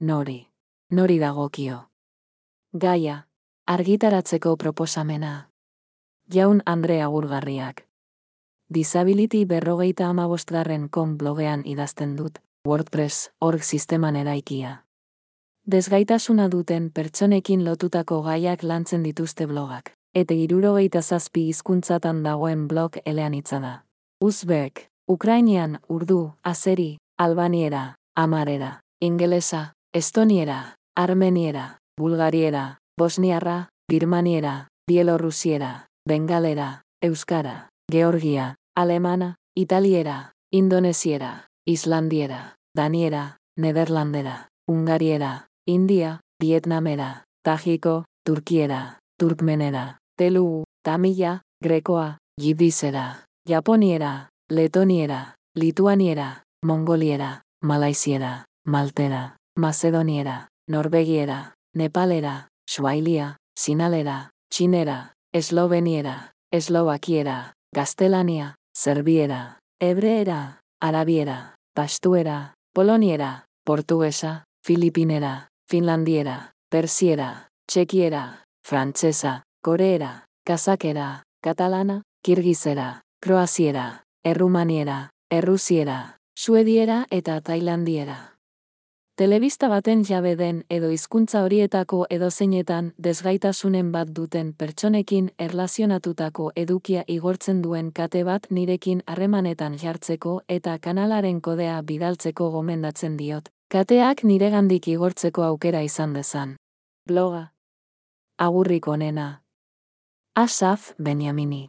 nori. Nori dagokio. Gaia, argitaratzeko proposamena. Jaun Andre agurgarriak. Disability berrogeita amabostgarren kon blogean idazten dut, WordPress org sisteman eraikia. Desgaitasuna duten pertsonekin lotutako gaiak lantzen dituzte blogak, eta irurogeita zazpi hizkuntzatan dagoen blog eleanitza da. Uzbek, Ukrainian, Urdu, Azeri, Albaniera, Amarera, Ingelesa, Estoniera, Armeniera, Bulgariera, Bosniarra, Birmaniera, Bielorrusiera, Bengalera, Euskara, Georgia, Alemana, Italiera, Indonesiera, Islandiera, Daniera, Nederlandera, Ungariera, India, Vietnamera, Tajiko, Turkiera, Turkmenera, Telugu, Tamila, Grekoa, Yidisera, Japoniera, Letoniera, Lituaniera, Mongoliera, Malaisiera, Maltera, Macedoniera, Norvegiera, Nepalera, Suailia, Sinalera, Chinera, Esloveniera, Eslovakiera, Gaztelania, Serbiera, Hebreera, Arabiera, Pastuera, Poloniera, Portuguesa, Filipinera, Finlandiera, Persiera, Txekiera, Frantsesa, Koreera, Kazakera, Katalana, Kirgizera, Kroaziera, Errumaniera, Errusiera, Suediera eta Tailandiera. Telebista baten jabe den edo hizkuntza horietako edozeinetan desgaitasunen bat duten pertsonekin erlazionatutako edukia igortzen duen kate bat nirekin harremanetan jartzeko eta kanalaren kodea bidaltzeko gomendatzen diot. Kateak niregandik igortzeko aukera izan dezan. Bloga. Agurrik onena. Asaf Benjamini